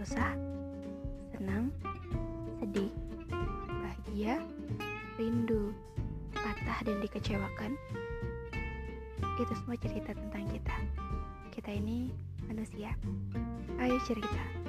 susah, senang, sedih, bahagia, rindu, patah dan dikecewakan. Itu semua cerita tentang kita. Kita ini manusia. Ayo cerita.